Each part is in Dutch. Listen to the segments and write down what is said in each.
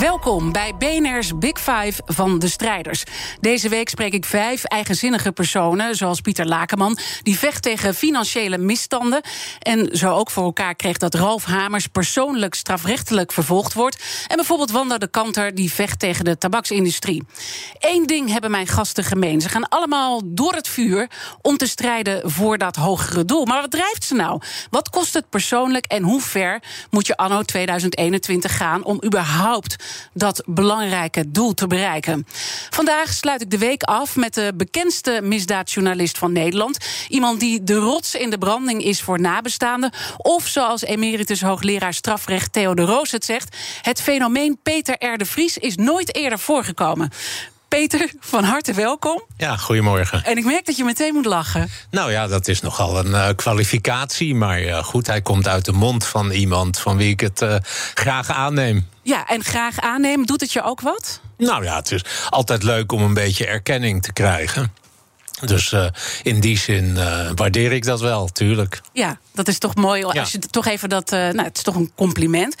Welkom bij BNR's Big Five van de strijders. Deze week spreek ik vijf eigenzinnige personen, zoals Pieter Lakenman, die vecht tegen financiële misstanden. En zo ook voor elkaar kreeg dat Ralf Hamers persoonlijk strafrechtelijk vervolgd wordt. En bijvoorbeeld Wanda de Kanter, die vecht tegen de tabaksindustrie. Eén ding hebben mijn gasten gemeen. Ze gaan allemaal door het vuur om te strijden voor dat hogere doel. Maar wat drijft ze nou? Wat kost het persoonlijk en hoe ver moet je anno 2021 gaan om überhaupt dat belangrijke doel te bereiken. Vandaag sluit ik de week af met de bekendste misdaadjournalist van Nederland. Iemand die de rots in de branding is voor nabestaanden. Of zoals emeritus hoogleraar strafrecht Theo de Roos het zegt: het fenomeen Peter R. de Vries is nooit eerder voorgekomen. Peter, van harte welkom. Ja, goedemorgen. En ik merk dat je meteen moet lachen. Nou ja, dat is nogal een uh, kwalificatie. Maar uh, goed, hij komt uit de mond van iemand van wie ik het uh, graag aanneem. Ja, en graag aannemen, doet het je ook wat? Nou ja, het is altijd leuk om een beetje erkenning te krijgen. Dus uh, in die zin uh, waardeer ik dat wel, tuurlijk. Ja, dat is toch mooi. Als ja. je toch even dat. Uh, nou, het is toch een compliment.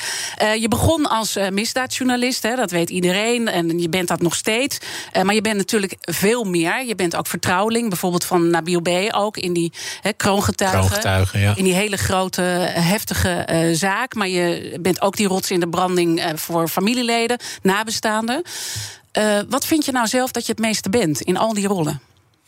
je begon als misdaadjournalist, hè, dat weet iedereen. En je bent dat nog steeds. maar je bent natuurlijk veel meer. Je bent ook vertrouweling, bijvoorbeeld van Nabil B. ook in die hè, kroongetuigen. kroongetuigen ja. In die hele grote, heftige zaak. Maar je bent ook die rots in de branding voor familieleden, nabestaanden. wat vind je nou zelf dat je het meeste bent in al die rollen?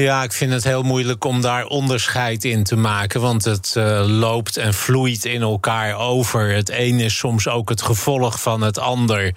Ja, ik vind het heel moeilijk om daar onderscheid in te maken. Want het uh, loopt en vloeit in elkaar over. Het een is soms ook het gevolg van het ander.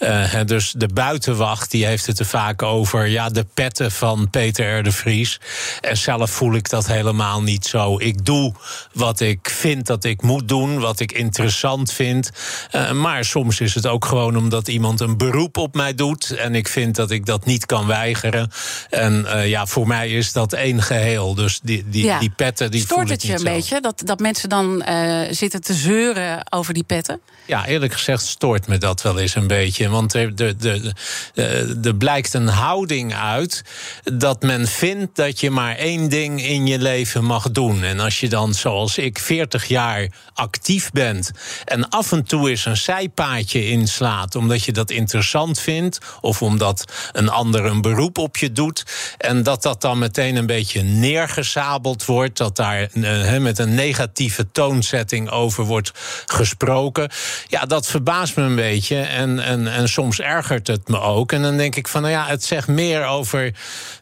Uh, dus de buitenwacht die heeft het er vaak over. Ja, de petten van Peter R. de Vries. En zelf voel ik dat helemaal niet zo. Ik doe wat ik vind dat ik moet doen. Wat ik interessant vind. Uh, maar soms is het ook gewoon omdat iemand een beroep op mij doet. En ik vind dat ik dat niet kan weigeren. En ja, voor mij is dat één geheel. Dus die, die, ja. die petten. Die Stoort het je een zo. beetje dat, dat mensen dan uh, zitten te zeuren over die petten? Ja, eerlijk gezegd stoort me dat wel eens een beetje. Want er, er, er, er blijkt een houding uit dat men vindt dat je maar één ding in je leven mag doen. En als je dan, zoals ik, 40 jaar actief bent en af en toe eens een zijpaadje inslaat omdat je dat interessant vindt of omdat een ander een beroep op je doet en dat dat dan meteen een beetje neergezabeld wordt, dat daar uh, met een negatieve toonzetting over wordt gesproken. Ja, dat verbaast me een beetje. En, en, en soms ergert het me ook. En dan denk ik van, nou ja, het zegt meer over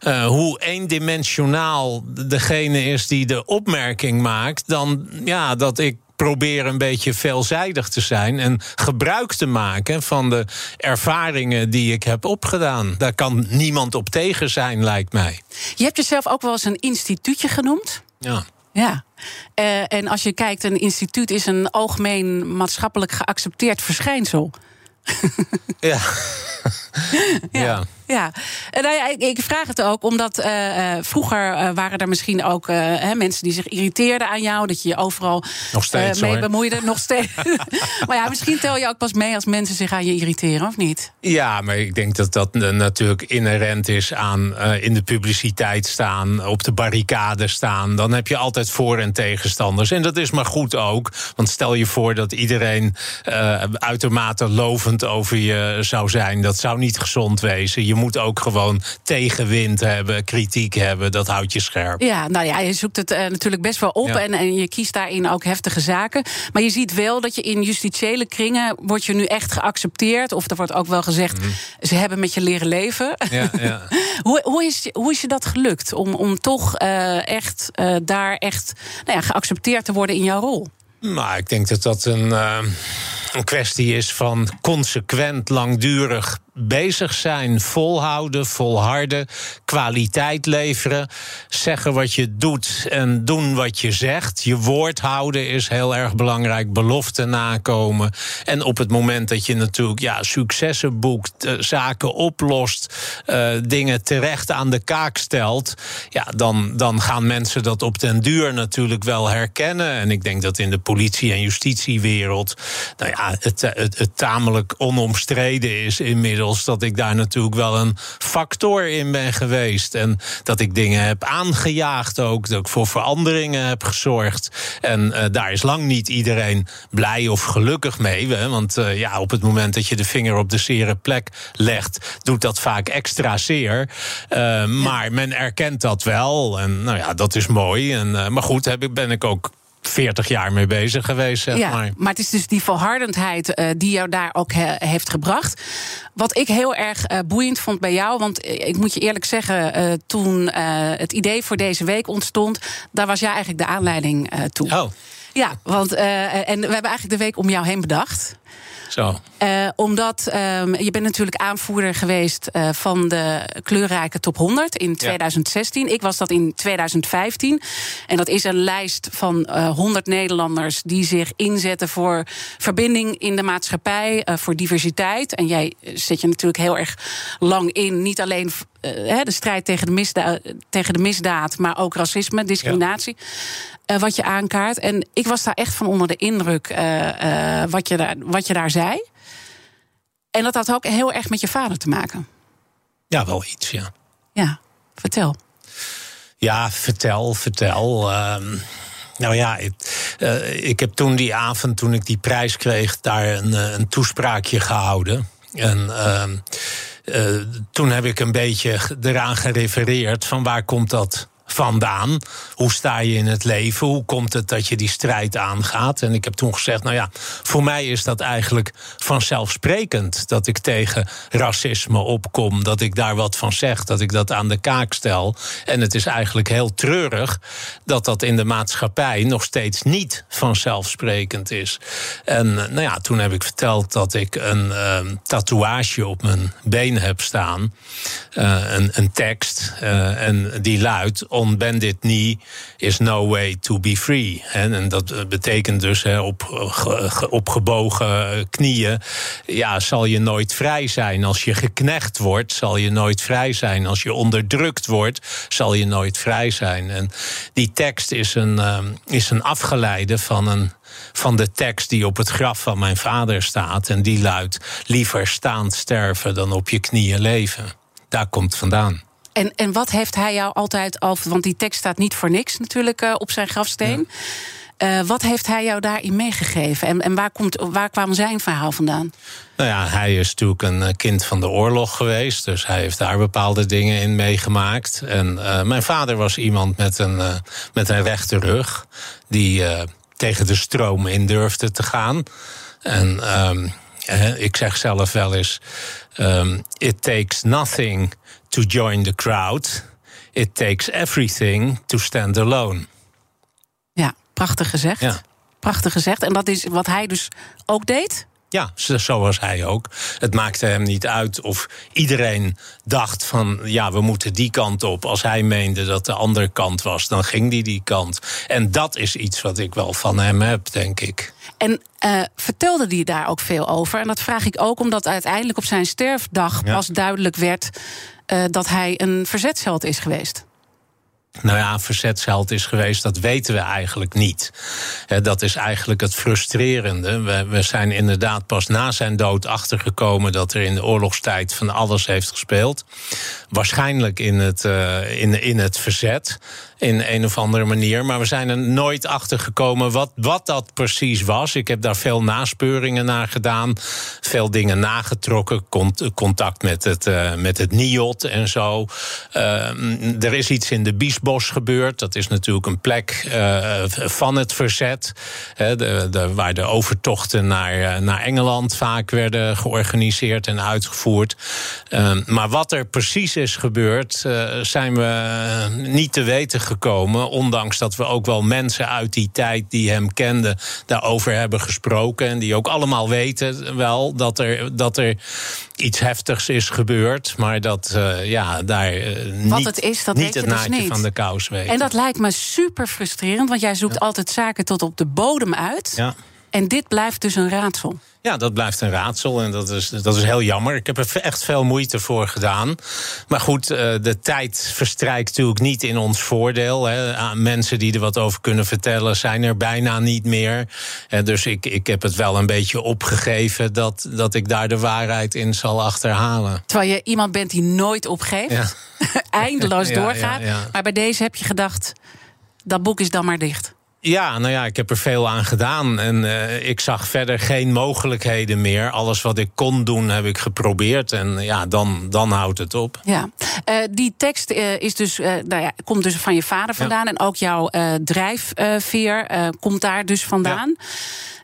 uh, hoe eendimensionaal degene is die de opmerking maakt, dan ja, dat ik probeer een beetje veelzijdig te zijn en gebruik te maken van de ervaringen die ik heb opgedaan. Daar kan niemand op tegen zijn, lijkt mij. Je hebt jezelf ook wel eens een instituutje genoemd. Ja. Ja. Uh, en als je kijkt, een instituut is een algemeen maatschappelijk geaccepteerd verschijnsel. ja. ja. ja. Ja, nou ja, ik, ik, vraag het ook omdat uh, vroeger uh, waren er misschien ook uh, mensen die zich irriteerden aan jou, dat je je overal nog steeds, mee hoor. bemoeide. Nog steeds. maar ja, misschien tel je ook pas mee als mensen zich aan je irriteren, of niet? Ja, maar ik denk dat dat natuurlijk inherent is aan in de publiciteit staan, op de barricade staan. Dan heb je altijd voor- en tegenstanders. En dat is maar goed ook. Want stel je voor dat iedereen uitermate lovend over je zou zijn. Dat zou niet gezond wezen. Je moet ook gewoon tegenwind hebben, kritiek hebben. Dat houdt je scherp. Ja, nou ja, je zoekt het uh, natuurlijk best wel op. Ja. En, en je kiest daarin ook heftige zaken. Maar je ziet wel dat je in justitiële kringen... wordt je nu echt geaccepteerd. Of er wordt ook wel gezegd, mm. ze hebben met je leren leven. Ja, ja. hoe, hoe, is, hoe is je dat gelukt? Om, om toch uh, echt uh, daar echt nou ja, geaccepteerd te worden in jouw rol? Nou, ik denk dat dat een, uh, een kwestie is van consequent, langdurig bezig zijn, volhouden, volharden, kwaliteit leveren, zeggen wat je doet en doen wat je zegt. Je woord houden is heel erg belangrijk, beloften nakomen. En op het moment dat je natuurlijk ja, successen boekt, eh, zaken oplost, uh, dingen terecht aan de kaak stelt, ja, dan, dan gaan mensen dat op den duur natuurlijk wel herkennen. En ik denk dat in de politie- en justitiewereld nou ja, het, het, het tamelijk onomstreden is inmiddels dat ik daar natuurlijk wel een factor in ben geweest. En dat ik dingen heb aangejaagd ook, dat ik voor veranderingen heb gezorgd. En uh, daar is lang niet iedereen blij of gelukkig mee. Hè? Want uh, ja, op het moment dat je de vinger op de zere plek legt, doet dat vaak extra zeer. Uh, maar men erkent dat wel. En nou ja, dat is mooi. En, maar goed, heb ik, ben ik ook 40 jaar mee bezig geweest, zeg ja, maar. Maar het is dus die volhardendheid uh, die jou daar ook he, heeft gebracht. Wat ik heel erg uh, boeiend vond bij jou, want ik moet je eerlijk zeggen, uh, toen het idee voor deze week ontstond, daar was jij eigenlijk de aanleiding toe. Oh. Ja, want en we hebben eigenlijk de week om jou heen bedacht. Zo. Uh, omdat um, je bent natuurlijk aanvoerder geweest uh, van de kleurrijke top 100 in 2016. Ja. Ik was dat in 2015. En dat is een lijst van uh, 100 Nederlanders die zich inzetten voor verbinding in de maatschappij, voor diversiteit. En jij zet je natuurlijk heel erg lang in, niet alleen de strijd tegen de, misdaad, tegen de misdaad, maar ook racisme, discriminatie. Uh, wat je aankaart. En ik was daar echt van onder de indruk uh, uh, wat, je daar, wat je daar zei. En dat had ook heel erg met je vader te maken. Ja, wel iets, ja. Ja, vertel. Ja, vertel, vertel. Um, nou ja, ik, ik heb toen die avond, toen ik die prijs kreeg, daar een, een toespraakje gehouden. En uh, toen heb ik een beetje eraan gerefereerd van waar komt dat vandaan? Hoe sta je in het leven? Hoe komt het dat je die strijd aangaat? En ik heb toen gezegd, nou ja, voor mij is dat eigenlijk vanzelfsprekend dat ik tegen racisme opkom, dat ik daar wat van zeg, dat ik dat aan de kaak stel. En het is eigenlijk heel treurig dat dat in de maatschappij nog steeds niet vanzelfsprekend is. En nou ja, toen heb ik verteld dat ik een uh, tatoeage op mijn been heb staan, uh, een, een tekst, en die luidt on bended knee is no way to be free. En dat betekent dus op, op gebogen knieën, ja, zal je nooit vrij zijn. Als je geknecht wordt, zal je nooit vrij zijn. Als je onderdrukt wordt, zal je nooit vrij zijn. En die tekst is een, is een afgeleide van een van de tekst die op het graf van mijn vader staat. En die luidt: liever staand sterven dan op je knieën leven. Daar komt vandaan. En, en wat heeft hij jou altijd al. Want die tekst staat niet voor niks natuurlijk uh, op zijn grafsteen. Ja. Uh, wat heeft hij jou daarin meegegeven? En, en waar, komt, waar kwam zijn verhaal vandaan? Nou ja, hij is natuurlijk een kind van de oorlog geweest. Dus hij heeft daar bepaalde dingen in meegemaakt. En uh, mijn vader was iemand met een, met een rechte rug. Die tegen de stroom in durfde te gaan. En um, ik zeg zelf wel eens: um, It takes nothing to join the crowd. It takes everything to stand alone. Ja, prachtig gezegd. Ja. Prachtig gezegd. En dat is wat hij dus ook deed? Ja, zo was hij ook. Het maakte hem niet uit of iedereen dacht van... ja, we moeten die kant op. Als hij meende dat de andere kant was, dan ging hij die kant. En dat is iets wat ik wel van hem heb, denk ik. En uh, vertelde hij daar ook veel over? En dat vraag ik ook omdat uiteindelijk op zijn sterfdag ja. pas duidelijk werd... Uh, dat hij een verzetsheld is geweest. Nou ja, verzetsheld is geweest, dat weten we eigenlijk niet. Dat is eigenlijk het frustrerende. We, zijn inderdaad pas na zijn dood achtergekomen dat er in de oorlogstijd van alles heeft gespeeld. Waarschijnlijk in het, uh, in, in het verzet in een of andere manier. Maar we zijn er nooit achter gekomen wat, wat dat precies was. Ik heb daar veel naspeuringen naar gedaan. Veel dingen nagetrokken. Contact met het, uh, met het NIOT en zo. Uh, er is iets in de Biesbos gebeurd. Dat is natuurlijk een plek uh, van het verzet. Hè, de, de, waar de overtochten naar, naar Engeland vaak werden georganiseerd en uitgevoerd. maar wat er precies is gebeurd, zijn we niet te weten gekomen. Ondanks dat we ook wel mensen uit die tijd die hem kenden daarover hebben gesproken. En die ook allemaal weten wel dat er, dat er iets heftigs is gebeurd. Maar dat uh, ja, daar uh, niet, het, is, dat niet het dus naadje niet. van de kous weten. En dat lijkt me super frustrerend, want jij zoekt ja. altijd zaken tot op de bodem uit. Ja. En dit blijft dus een raadsel. Ja, dat blijft een raadsel en dat is, dat is heel jammer. Ik heb er echt veel moeite voor gedaan. Maar goed, de tijd verstrijkt natuurlijk niet in ons voordeel. Hè. Mensen die er wat over kunnen vertellen zijn er bijna niet meer. Dus ik, ik heb het wel een beetje opgegeven dat, dat ik daar de waarheid in zal achterhalen. Terwijl je iemand bent die nooit opgeeft, ja. eindeloos Ja, doorgaat. ja. Maar bij deze heb je gedacht, dat boek is dan maar dicht. Ja, nou ja, ik heb er veel aan gedaan. En uh, ik zag verder geen mogelijkheden meer. Alles wat ik kon doen, heb ik geprobeerd. En ja, dan, dan houdt het op. Ja, uh, die tekst uh, is dus, nou ja, komt dus van je vader vandaan. Ja. En ook jouw drijfveer komt daar dus vandaan. Ja.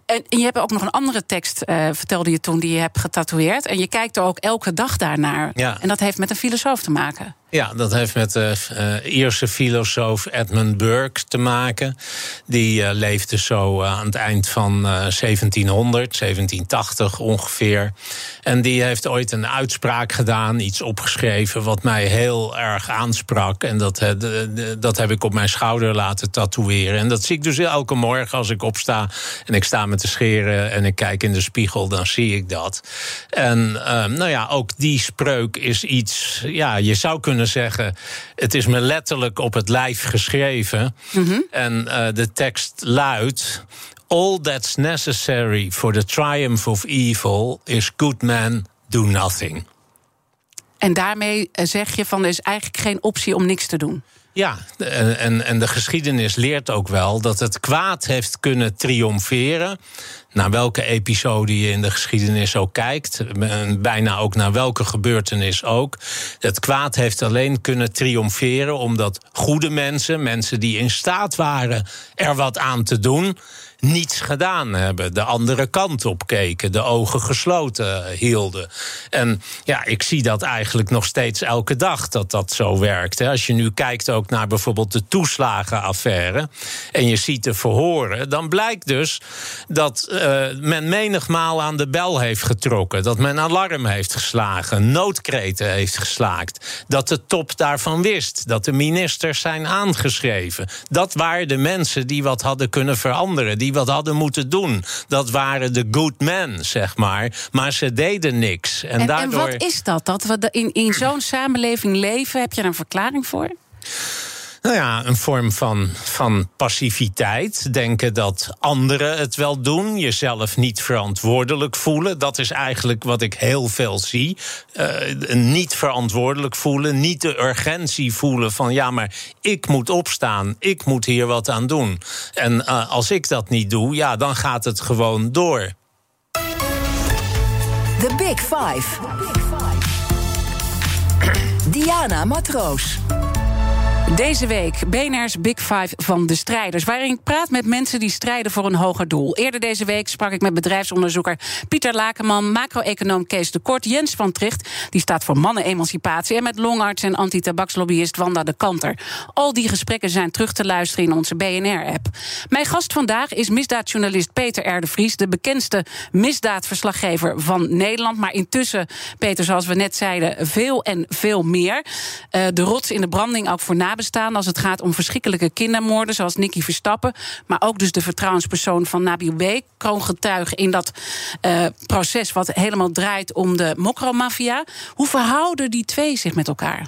En, en je hebt ook nog een andere tekst, uh, vertelde je toen, die je hebt getatoeëerd. En je kijkt er ook elke dag daarnaar. Ja. En dat heeft met een filosoof te maken. Ja, dat heeft met de uh, Ierse filosoof Edmund Burke te maken. Die uh, leefde zo uh, aan het eind van 1700, 1780 ongeveer. En die heeft ooit een uitspraak gedaan, iets opgeschreven... wat mij heel erg aansprak. En dat, dat heb ik op mijn schouder laten tatoeëren. En dat zie ik dus elke morgen als ik opsta... en ik sta met de scheren en ik kijk in de spiegel, dan zie ik dat. En nou ja, ook die spreuk is iets... ja, je zou kunnen zeggen, het is me letterlijk op het lijf geschreven. Mhm. En uh, de tekst luidt: All that's necessary for the triumph of evil is good men do nothing. En daarmee zeg je van er is eigenlijk geen optie om niks te doen. Ja, en, en de geschiedenis leert ook wel dat het kwaad heeft kunnen triomferen. Naar welke episode je in de geschiedenis ook kijkt, bijna ook naar welke gebeurtenis ook. Het kwaad heeft alleen kunnen triomferen omdat goede mensen, mensen die in staat waren er wat aan te doen, niets gedaan hebben. De andere kant op keken, de ogen gesloten hielden. En ja, ik zie dat eigenlijk nog steeds elke dag dat dat zo werkt. Als je nu kijkt ook naar bijvoorbeeld de toeslagenaffaire en je ziet de verhoren, dan blijkt dus dat uh, men menigmaal aan de bel heeft getrokken, dat men alarm heeft geslagen, noodkreten heeft geslaakt, dat de top daarvan wist, dat de ministers zijn aangeschreven. Dat waren de mensen die wat hadden kunnen veranderen, die wat hadden moeten doen. Dat waren de good men, zeg maar. Maar ze deden niks. En, En, daardoor... en wat is dat? Dat we in, in zo'n samenleving leven? Heb je daar een verklaring voor? Nou ja, een vorm van, van passiviteit. Denken dat anderen het wel doen. Jezelf niet verantwoordelijk voelen. Dat is eigenlijk wat ik heel veel zie. Uh, niet verantwoordelijk voelen. Niet de urgentie voelen van ja, maar ik moet opstaan. Ik moet hier wat aan doen. En uh, als ik dat niet doe, ja, dan gaat het gewoon door. The Big Five. Diana Matroos. Deze week BNR's Big Five van de strijders. Waarin ik praat met mensen die strijden voor een hoger doel. Eerder deze week sprak ik met bedrijfsonderzoeker Pieter Lakenman, macro-econoom Kees de Kort, Jens van Tricht, die staat voor mannen-emancipatie, en met longarts en anti-tabakslobbyist Wanda de Kanter. Al die gesprekken zijn terug te luisteren in onze BNR-app. Mijn gast vandaag is misdaadjournalist Peter R. de Vries, de bekendste misdaadverslaggever van Nederland. Maar intussen, Peter, zoals we net zeiden, veel en veel meer. Uh, de rots in de branding ook voor nabestaan als het gaat om verschrikkelijke kindermoorden, zoals Nicky Verstappen. Maar ook dus de vertrouwenspersoon van Nabil B. kroongetuige in dat uh, proces wat helemaal draait om de mokromafia. Hoe verhouden die twee zich met elkaar?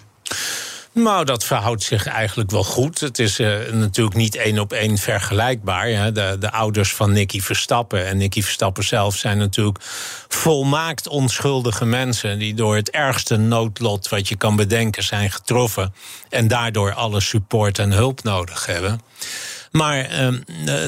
Nou, dat verhoudt zich eigenlijk wel goed. Het is uh, natuurlijk niet één op één vergelijkbaar. De, de ouders van Nicky Verstappen en Nicky Verstappen zelf zijn natuurlijk volmaakt onschuldige mensen die door het ergste noodlot wat je kan bedenken zijn getroffen en daardoor alle support en hulp nodig hebben. Maar uh,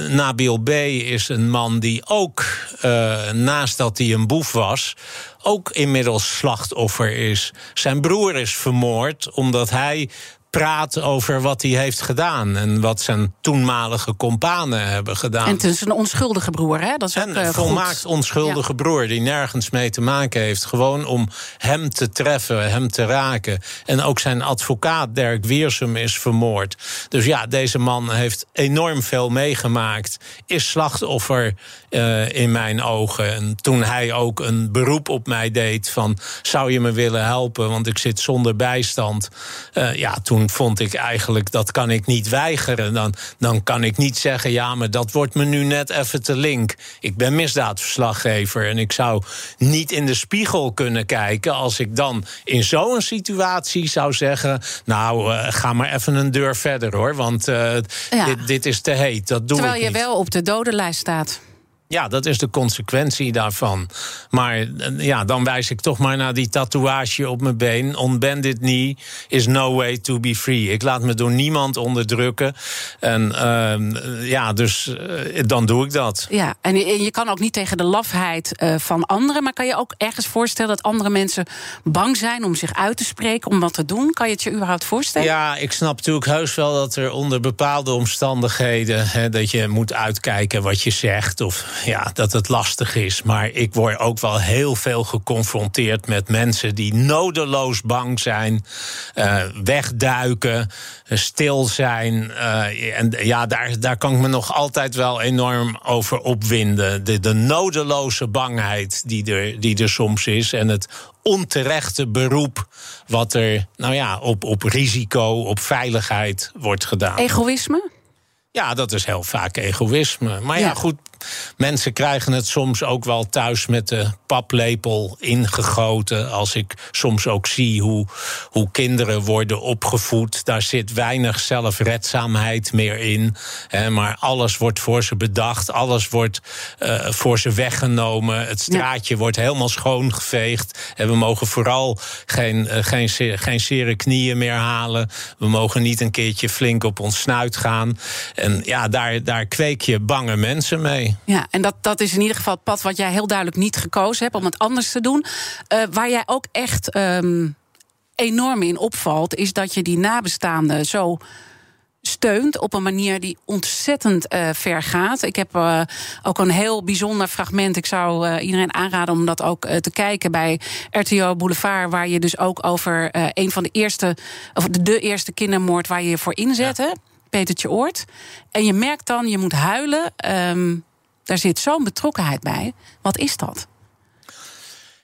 Nabil B. is een man die ook, uh, naast dat hij een boef was, ook inmiddels slachtoffer is. Zijn broer is vermoord omdat hij praat over wat hij heeft gedaan. En wat zijn toenmalige companen hebben gedaan. En het is een onschuldige broer, hè? Dat is en ook, een uh, volmaakt goed. onschuldige broer die nergens mee te maken heeft. Gewoon om hem te treffen, hem te raken. En ook zijn advocaat Dirk Wiersum is vermoord. Dus ja, deze man heeft enorm veel meegemaakt. Is slachtoffer uh, in mijn ogen. En toen hij ook een beroep op mij deed van... zou je me willen helpen, want ik zit zonder bijstand. Uh, ja, toen vond ik eigenlijk, dat kan ik niet weigeren. Dan, dan kan ik niet zeggen, ja, maar dat wordt me nu net even te link. Ik ben misdaadverslaggever en ik zou niet in de spiegel kunnen kijken... als ik dan in zo'n situatie zou zeggen... nou, uh, ga maar even een deur verder, hoor, want uh, ja. dit, dit, is te heet. Dat doe Terwijl ik je wel op de dodenlijst staat. Ja, dat is de consequentie daarvan. Maar ja, dan wijs ik toch maar naar die tatoeage op mijn been. On bended knee is no way to be free. Ik laat me door niemand onderdrukken. En uh, ja, dus uh, dan doe ik dat. Ja, en je, je kan ook niet tegen de lafheid uh, van anderen. Maar kan je ook ergens voorstellen dat andere mensen bang zijn om zich uit te spreken, om wat te doen? Kan je het je überhaupt voorstellen? Ja, ik snap natuurlijk heus wel dat er onder bepaalde omstandigheden. Hè, dat je moet uitkijken wat je zegt. Of ja, dat het lastig is. Maar ik word ook wel heel veel geconfronteerd met mensen die nodeloos bang zijn, uh, wegduiken, stil zijn. Uh, en ja, daar, daar kan ik me nog altijd wel enorm over opwinden. De, de nodeloze bangheid die er, die er soms is. En het onterechte beroep wat er nou ja, op, op risico, op veiligheid wordt gedaan. Egoïsme? Ja, dat is heel vaak egoïsme. Maar ja, ja, goed, mensen krijgen het soms ook wel thuis met de paplepel ingegoten. Als ik soms ook zie hoe, hoe kinderen worden opgevoed. Daar zit weinig zelfredzaamheid meer in. Hè, maar alles wordt voor ze bedacht. Alles wordt uh, voor ze weggenomen. Het straatje ja. wordt helemaal schoongeveegd. En we mogen vooral geen, uh, geen, geen zere knieën meer halen. We mogen niet een keertje flink op ons snuit gaan. En ja, daar, daar kweek je bange mensen mee. Ja, en dat, dat is in ieder geval het pad wat jij heel duidelijk niet gekozen hebt om het anders te doen. Uh, waar jij ook echt um, enorm in opvalt, is dat je die nabestaanden zo steunt op een manier die ontzettend uh, ver gaat. Ik heb uh, ook een heel bijzonder fragment. Ik zou uh, iedereen aanraden om dat ook te kijken bij RTO Boulevard, waar je dus ook over een van de eerste, of de eerste kindermoord waar je je voor inzet. Ja. Petertje Oort. En je merkt dan, je moet huilen. Um, daar zit zo'n betrokkenheid bij. Wat is dat?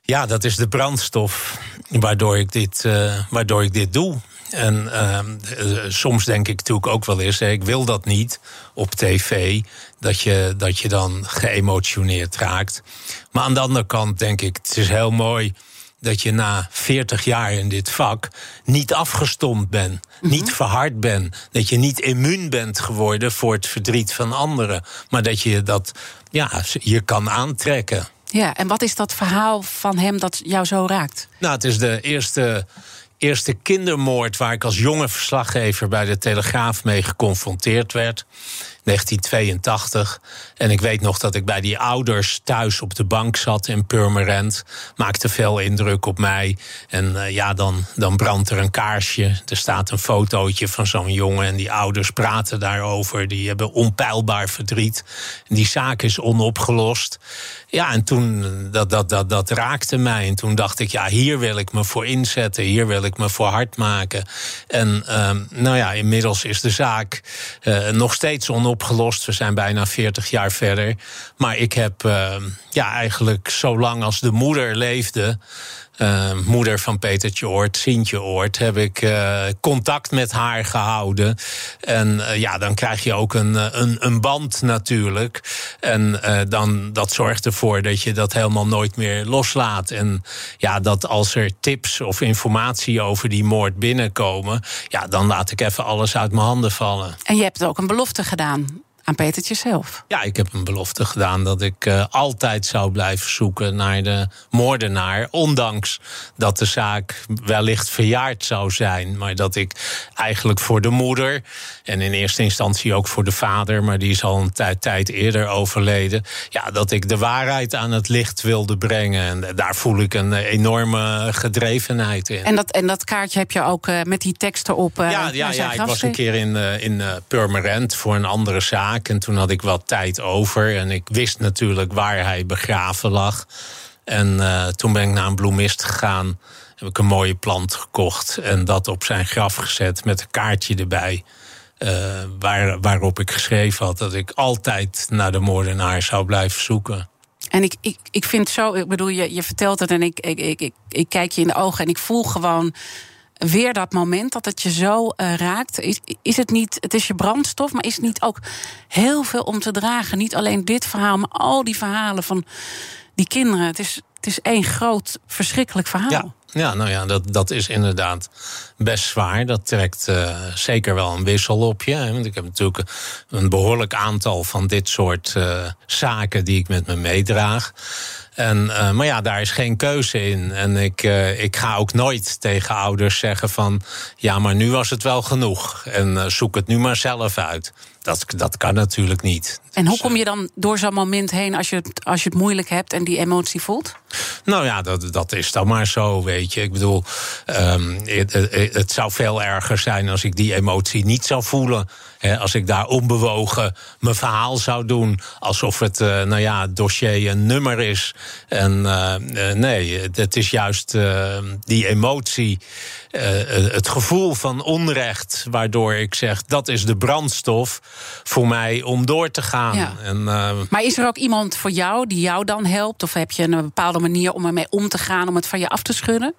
Ja, dat is de brandstof waardoor ik dit, uh, waardoor ik dit doe. En uh, soms denk ik natuurlijk ook wel eens, ik wil dat niet op tv, dat je, dat je dan geëmotioneerd raakt. Maar aan de andere kant denk ik, het is heel mooi dat je na 40 jaar in dit vak niet afgestompt bent, mm -hmm. niet verhard bent, dat je niet immuun bent geworden voor het verdriet van anderen, maar dat je dat ja, je kan aantrekken. Ja, en wat is dat verhaal van hem dat jou zo raakt? Nou, het is de eerste eerste kindermoord waar ik als jonge verslaggever bij de Telegraaf mee geconfronteerd werd. 1982. En ik weet nog dat ik bij die ouders thuis op de bank zat in Purmerend. Maakte veel indruk op mij. En uh, ja, dan, dan brandt er een kaarsje. Er staat een fotootje van zo'n jongen. En die ouders praten daarover. Die hebben onpeilbaar verdriet. Die zaak is onopgelost. Ja, en toen, dat, dat, dat, dat raakte mij. En toen dacht ik, ja, hier wil ik me voor inzetten. Hier wil ik me voor hard maken. En uh, nou ja, inmiddels is de zaak uh, nog steeds onopgelost. We zijn bijna 40 jaar verder. Maar ik heb uh, ja, eigenlijk zolang als de moeder leefde. Uh, moeder van Petertje Oort, Sintje Oort, heb ik uh, contact met haar gehouden. En uh, ja, dan krijg je ook een, een, een band natuurlijk. En dan, dat zorgt ervoor dat je dat helemaal nooit meer loslaat. En ja, dat als er tips of informatie over die moord binnenkomen, ja, dan laat ik even alles uit mijn handen vallen. En je hebt ook een belofte gedaan aan Petertje zelf. Ja, ik heb een belofte gedaan dat ik uh, altijd zou blijven zoeken naar de moordenaar. Ondanks dat de zaak wellicht verjaard zou zijn. Maar dat ik eigenlijk voor de moeder en in eerste instantie ook voor de vader, maar die is al een tijd, tijd eerder overleden. Ja, dat ik de waarheid aan het licht wilde brengen. En daar voel ik een enorme gedrevenheid in. En dat, en dat kaartje heb je ook uh, met die teksten op. Uh, ja, ja, ja ik was een keer in, in Purmerend voor een andere zaak. En toen had ik wat tijd over. En ik wist natuurlijk waar hij begraven lag. En toen ben ik naar een bloemist gegaan. Heb ik een mooie plant gekocht. En dat op zijn graf gezet met een kaartje erbij. waar, waarop ik geschreven had dat ik altijd naar de moordenaar zou blijven zoeken. En ik, ik, ik vind zo, ik bedoel, je, je vertelt het en ik, ik, ik, ik, ik kijk je in de ogen en ik voel gewoon weer dat moment dat het je zo uh, raakt. Is, is het niet, het is je brandstof, maar is het niet ook heel veel om te dragen? Niet alleen dit verhaal, maar al die verhalen van die kinderen. Het is, het is één groot, verschrikkelijk verhaal. Ja, nou ja, dat, dat is inderdaad best zwaar. Dat trekt uh, zeker wel een wissel op je. Want ik heb natuurlijk een behoorlijk aantal van dit soort uh, zaken die ik met me meedraag. En, uh, maar ja, daar is geen keuze in. En ik, uh, ik ga ook nooit tegen ouders zeggen van... ja, maar nu was het wel genoeg. En uh, zoek het nu maar zelf uit. Dat, dat kan natuurlijk niet. En hoe kom je dan door zo'n moment heen als je, het, als je het moeilijk hebt en die emotie voelt? Nou ja, dat, dat is dan maar zo, weet je. Ik bedoel, het, het, zou veel erger zijn als ik die emotie niet zou voelen. Als ik daar onbewogen mijn verhaal zou doen. Alsof het, uh, nou ja, het dossier een nummer is. En uh, nee, het is juist die emotie, het gevoel van onrecht, waardoor ik zeg dat is de brandstof voor mij om door te gaan. Ja. En, maar is er ook iemand voor jou die jou dan helpt? Of heb je een bepaalde manier om ermee om te gaan, om het van je af te schudden?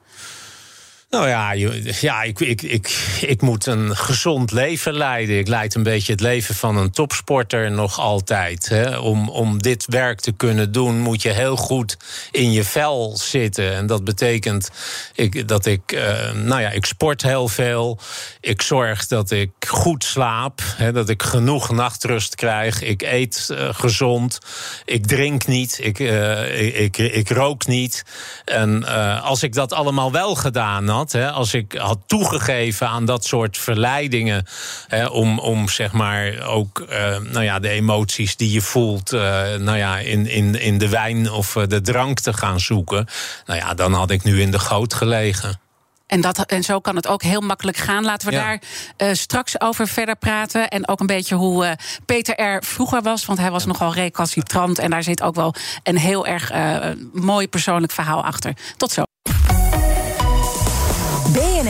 Nou ja, ja ik, ik, ik, ik moet een gezond leven leiden. Ik leid een beetje het leven van een topsporter nog altijd. Hè. Om, om dit werk te kunnen doen, moet je heel goed in je vel zitten. En dat betekent ik, dat ik, uh, nou ja, ik sport heel veel. Ik zorg dat ik goed slaap. Hè, dat ik genoeg nachtrust krijg. Ik eet uh, gezond. Ik drink niet. Ik, uh, ik, ik, ik, rook niet. En als ik dat allemaal wel gedaan had had, hè, als ik had toegegeven aan dat soort verleidingen, hè, om, om zeg maar ook uh, nou ja, de emoties die je voelt, uh, nou ja, in, in, in de wijn of de drank te gaan zoeken, nou ja, dan had ik nu in de goot gelegen. En, dat, en zo kan het ook heel makkelijk gaan. Laten we ja. daar uh, straks over verder praten. En ook een beetje hoe uh, Peter er vroeger was. Want hij was ja. nogal recalcitrant. En daar zit ook wel een heel erg uh, mooi persoonlijk verhaal achter. Tot zo.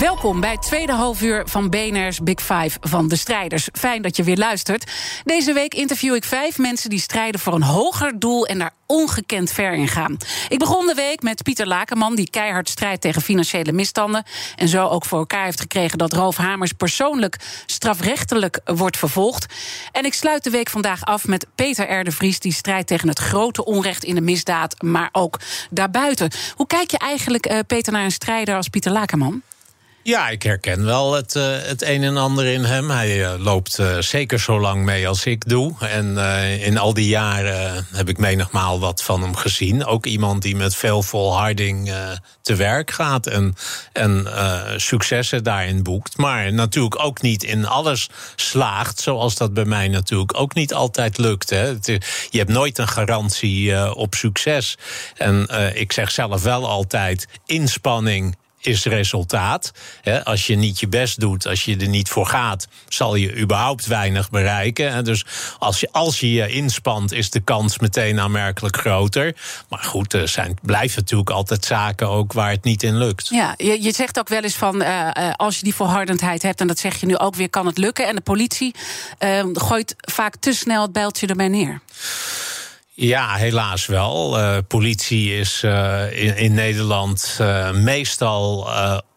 Welkom bij het tweede halfuur van BNR's Big Five van de strijders. Fijn dat je weer luistert. Deze week interview ik vijf mensen die strijden voor een hoger doel en daar ongekend ver in gaan. Ik begon de week met Pieter Lakenman, die keihard strijdt tegen financiële misstanden. En zo ook voor elkaar heeft gekregen dat Roof Hamers persoonlijk strafrechtelijk wordt vervolgd. En ik sluit de week vandaag af met Peter R. de Vries, die strijdt tegen het grote onrecht in de misdaad, maar ook daarbuiten. Hoe kijk je eigenlijk, uh, Peter, naar een strijder als Pieter Lakenman? Ja, ik herken wel het, uh, het een en ander in hem. Hij uh, loopt uh, zeker zo lang mee als ik doe. En in al die jaren heb ik menigmaal wat van hem gezien. Ook iemand die met veel volharding te werk gaat en, en successen daarin boekt. Maar natuurlijk ook niet in alles slaagt. Zoals dat bij mij natuurlijk ook niet altijd lukt. Hè. Je hebt nooit een garantie op succes. En ik zeg zelf wel altijd: inspanning is resultaat. als je niet je best doet, als je er niet voor gaat, zal je überhaupt weinig bereiken. Dus als je als je, inspant, is de kans meteen aanmerkelijk groter. Maar goed, er zijn, blijven natuurlijk altijd zaken ook waar het niet in lukt. Ja, je, je zegt ook wel eens van uh, als je die volhardendheid hebt, en dat zeg je nu ook weer, kan het lukken. En de politie uh, gooit vaak te snel het bijltje erbij neer. Ja, helaas wel. Uh, politie is uh, in, in, Nederland uh, meestal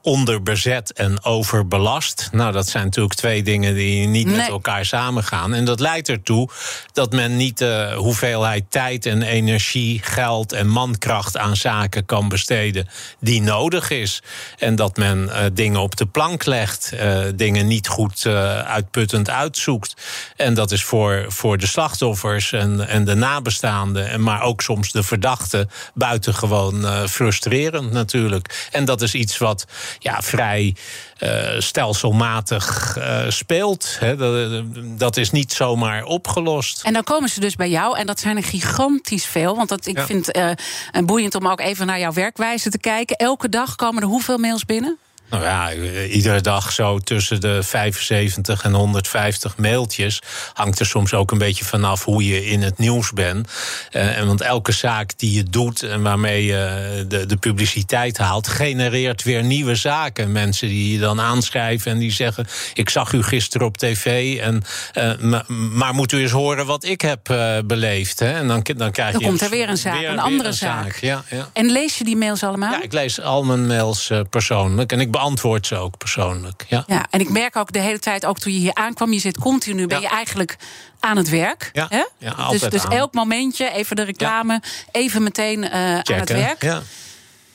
onderbezet en overbelast. Nou, dat zijn natuurlijk twee dingen die niet met elkaar samengaan. En dat leidt ertoe dat men niet de hoeveelheid tijd en energie, geld en mankracht aan zaken kan besteden die nodig is. En dat men uh, dingen op de plank legt, uh, dingen niet goed uh, uitputtend uitzoekt. En dat is voor, voor de slachtoffers en, en de nabestaanden, maar ook soms de verdachten, buitengewoon frustrerend natuurlijk. En dat is iets wat ja, vrij uh, stelselmatig uh, speelt. Dat, dat, is niet zomaar opgelost. En dan komen ze dus bij jou, en dat zijn er gigantisch veel. Want dat, ik ja. vind het uh, boeiend om ook even naar jouw werkwijze te kijken. Elke dag komen er hoeveel mails binnen? Nou ja, iedere dag zo tussen de 75 en 150 mailtjes. Hangt er soms ook een beetje vanaf hoe je in het nieuws bent. Uh, en want elke zaak die je doet en waarmee je de, de publiciteit haalt, genereert weer nieuwe zaken. Mensen die je dan aanschrijven en die zeggen: Ik zag u gisteren op tv. En, uh, maar moet u eens horen wat ik heb uh, beleefd. Hè? En dan, dan krijg dan je. komt er weer een zaak, weer, een andere een zaak. zaak. Ja, ja. En lees je die mails allemaal? Ja, ik lees al mijn mails persoonlijk. En ik beantwoord ze ook persoonlijk. Ja. ja, en ik merk ook de hele tijd, ook toen je hier aankwam, je zit continu, ben je eigenlijk aan het werk. Ja, hè? ja altijd dus, dus elk momentje, even de reclame, even meteen uh, aan het werk. Ja.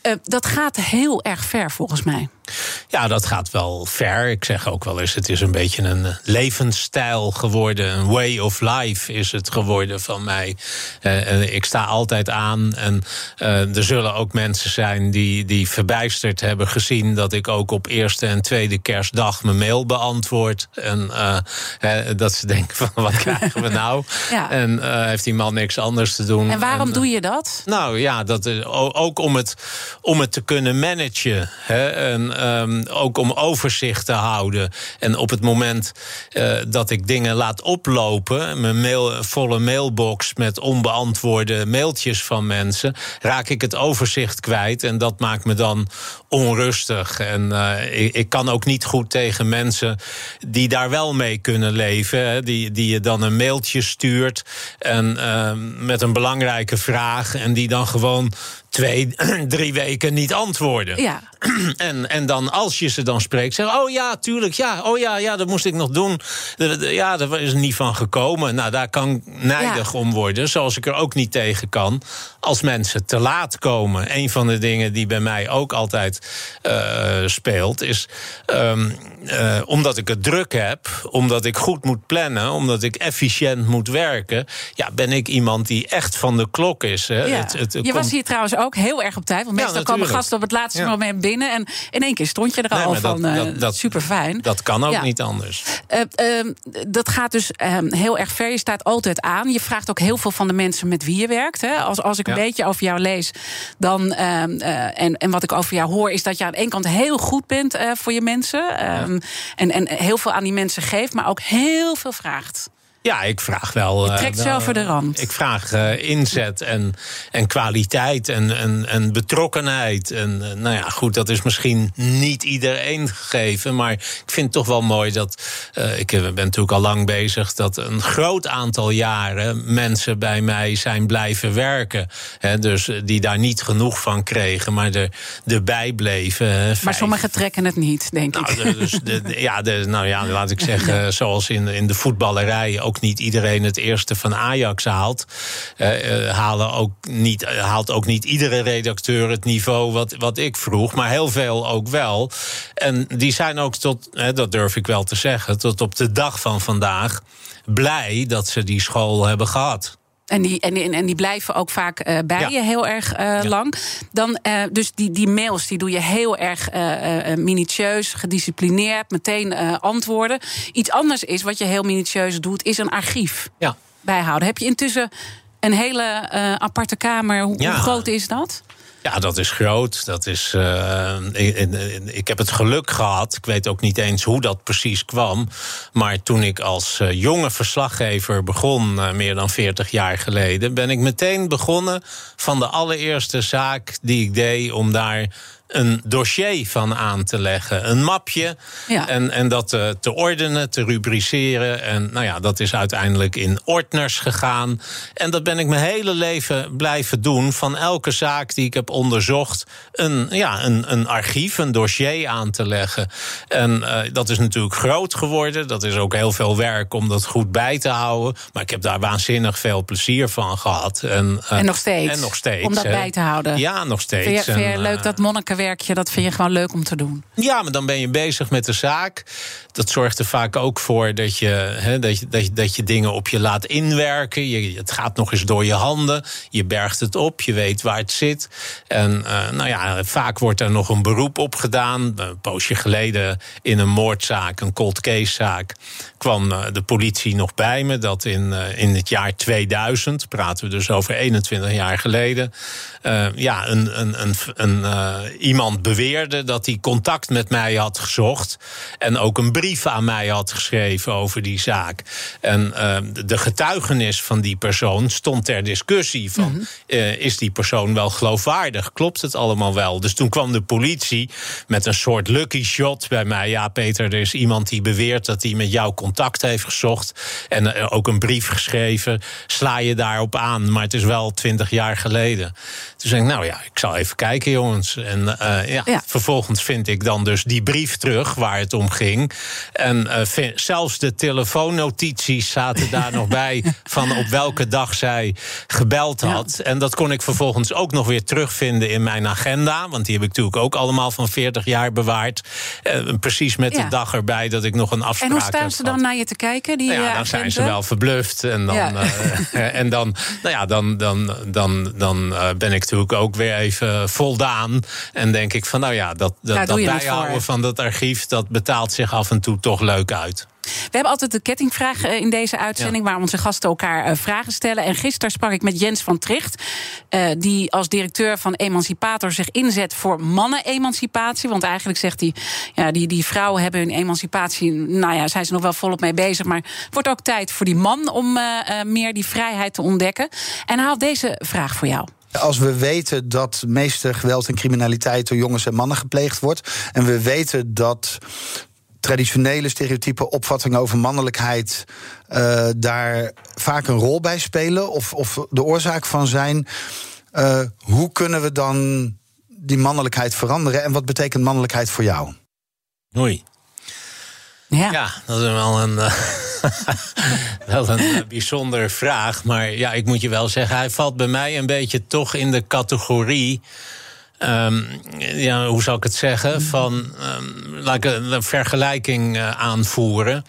Uh, dat gaat heel erg ver volgens mij. Ja, dat gaat wel ver. Ik zeg ook wel eens, het is een beetje een levensstijl geworden. Een way of life is het geworden van mij. Uh, ik sta altijd aan. En uh, er zullen ook mensen zijn die, die verbijsterd hebben gezien... dat ik ook op eerste en tweede kerstdag mijn mail beantwoord. En uh, dat ze denken van, wat krijgen we nou? ja. En heeft die man niks anders te doen. En waarom en, doe je dat? Nou ja, dat, ook om het, om het te kunnen managen. Hè? En, Um, ook om overzicht te houden. En op het moment uh, dat ik dingen laat oplopen, mijn mail, volle mailbox met onbeantwoorde mailtjes van mensen, raak ik het overzicht kwijt. En dat maakt me dan onrustig. En uh, ik, ik, kan ook niet goed tegen mensen die daar wel mee kunnen leven. Hè, die, die je dan een mailtje stuurt en, uh, met een belangrijke vraag. En die dan gewoon twee, drie weken niet antwoorden. Ja. En, en dan, als je ze dan spreekt, zeggen: Oh ja, tuurlijk, ja, oh ja, ja, dat moest ik nog doen. Ja, daar is niet van gekomen. Nou, daar kan ik nijdig ja. om worden. Zoals ik er ook niet tegen kan als mensen te laat komen. Een van de dingen die bij mij ook altijd uh, speelt, is um, uh, omdat ik het druk heb, omdat ik goed moet plannen, omdat ik efficiënt moet werken, ja, ben ik iemand die echt van de klok is. Hè. Ja. Het, het, het je was hier trouwens ook heel erg op tijd, want meestal ja, komen gasten op het laatste ja. moment binnen en in één keer stond je er al van dat, uh, dat, dat, super fijn. Dat kan ook niet anders. Uh, dat gaat dus ehm, heel erg ver. Je staat altijd aan. Je vraagt ook heel veel van de mensen met wie je werkt. Hè. Als, als ik een beetje over jou lees, dan uh, en, en wat ik over jou hoor, is dat je aan de ene kant heel goed bent voor je mensen. En, en heel veel aan die mensen geeft, maar ook heel veel vraagt. Ja, ik vraag wel. Je trekt uh, ze over de rand. Ik vraag uh, inzet en, en kwaliteit en, en, en betrokkenheid. En nou ja, goed, dat is misschien niet iedereen gegeven. Maar ik vind het toch wel mooi dat. ik ben natuurlijk al lang bezig. dat een groot aantal jaren mensen bij mij zijn blijven werken. Hè, dus die daar niet genoeg van kregen, maar er, erbij bleven. Hè, maar sommigen trekken het niet, denk nou, ik. Dus de, de, ja, de, nou ja, laat ik zeggen, zoals in, in de voetballerij ook niet iedereen het eerste van Ajax haalt. Uh, halen ook niet, haalt ook niet iedere redacteur het niveau wat, wat ik vroeg. Maar heel veel ook wel. En die zijn ook tot, hè, dat durf ik wel te zeggen, tot op de dag van vandaag blij dat ze die school hebben gehad. En die, en, en die blijven ook vaak uh, bij ja. je heel erg uh, ja. lang. Dan, uh, dus die, die mails die doe je heel erg minutieus, gedisciplineerd, meteen antwoorden. Iets anders is wat je heel minutieus doet, is een archief ja. bijhouden. Heb je intussen een hele aparte kamer? Hoe, hoe groot is dat? Ja, dat is groot. Dat is, uh, ik, ik, heb het geluk gehad. Ik weet ook niet eens hoe dat precies kwam. Maar toen ik als uh, jonge verslaggever begon, uh, meer dan 40 jaar geleden, ben ik meteen begonnen van de allereerste zaak die ik deed om daar een dossier van aan te leggen. Een mapje. Ja. En, en dat te, te ordenen, te rubriceren. En nou ja, dat is uiteindelijk in ordners gegaan. En dat ben ik mijn hele leven blijven doen. Van elke zaak die ik heb onderzocht, een, ja, een, een archief, een dossier aan te leggen. En uh, dat is natuurlijk groot geworden. Dat is ook heel veel werk om dat goed bij te houden. Maar ik heb daar waanzinnig veel plezier van gehad. En, uh, en nog steeds. En nog steeds. Om dat bij te houden. Ja, nog steeds. Vind je, vind je en, leuk dat monnikenwerkje? Dat vind je gewoon leuk om te doen? Ja, maar dan ben je bezig met de zaak. Dat zorgt er vaak ook voor dat je, dat je, dat je, dat je dingen op je laat inwerken. Je, het gaat nog eens door je handen. Je bergt het op. Je weet waar het zit. En uh, nou ja, vaak wordt er nog een beroep op gedaan. Een poosje geleden in een moordzaak, een cold case zaak, kwam uh, de politie nog bij me. Dat in, uh, in het jaar 2000, praten we dus over 21 jaar geleden, ja, een, een, een, een iemand beweerde dat hij contact met mij had gezocht. En ook een brief aan mij had geschreven over die zaak. En de getuigenis van die persoon stond ter discussie: van, mm -hmm. is die persoon wel geloofwaardig? Klopt het allemaal wel? Dus toen kwam de politie met een soort lucky shot bij mij. Ja, Peter, er is iemand die beweert dat hij met jou contact heeft gezocht. En ook een brief geschreven. Sla je daarop aan? Maar het is wel twintig jaar geleden. Toen zei ik, nou ja, ik zal even kijken, jongens. En uh, ja, ja, vervolgens vind ik dan dus die brief terug waar het om ging. En uh, vind, zelfs de telefoonnotities zaten daar nog bij. van op welke dag zij gebeld had. Ja. En dat kon ik vervolgens ook nog weer terugvinden in mijn agenda. Want die heb ik natuurlijk ook allemaal van 40 jaar bewaard. Uh, precies met de dag erbij dat ik nog een afspraak heb. En hoe staan ze dan naar je te kijken? Die, nou ja, dan zijn ze wel verbluft. En dan, en dan, nou ja, dan, dan, dan, dan ben ik natuurlijk ook weer even voldaan. En denk ik van, nou ja, dat, dat, dat bijhouden van dat archief... dat betaalt zich af en toe toch leuk uit. We hebben altijd de kettingvraag in deze uitzending... Ja. waar onze gasten elkaar vragen stellen. En gisteren sprak ik met Jens van Tricht... Uh, die als directeur van Emancipator zich inzet voor mannen-emancipatie. Want eigenlijk zegt hij... Ja, die, die vrouwen hebben hun emancipatie... nou ja, zijn ze nog wel volop mee bezig... maar het wordt ook tijd voor die man om uh, meer die vrijheid te ontdekken. En hij had deze vraag voor jou. Als we weten dat meeste geweld en criminaliteit door jongens en mannen gepleegd wordt. En we weten dat traditionele stereotype opvattingen over mannelijkheid uh, daar vaak een rol bij spelen of, of de oorzaak van zijn. Uh, hoe kunnen we dan die mannelijkheid veranderen en wat betekent mannelijkheid voor jou? Oei. Ja. dat is wel een, uh, wel een bijzondere vraag. Maar ja, ik moet je wel zeggen, hij valt bij mij een beetje toch in de categorie. Um, ja, hoe zal ik het zeggen? Van, um, laat ik een vergelijking uh, aanvoeren.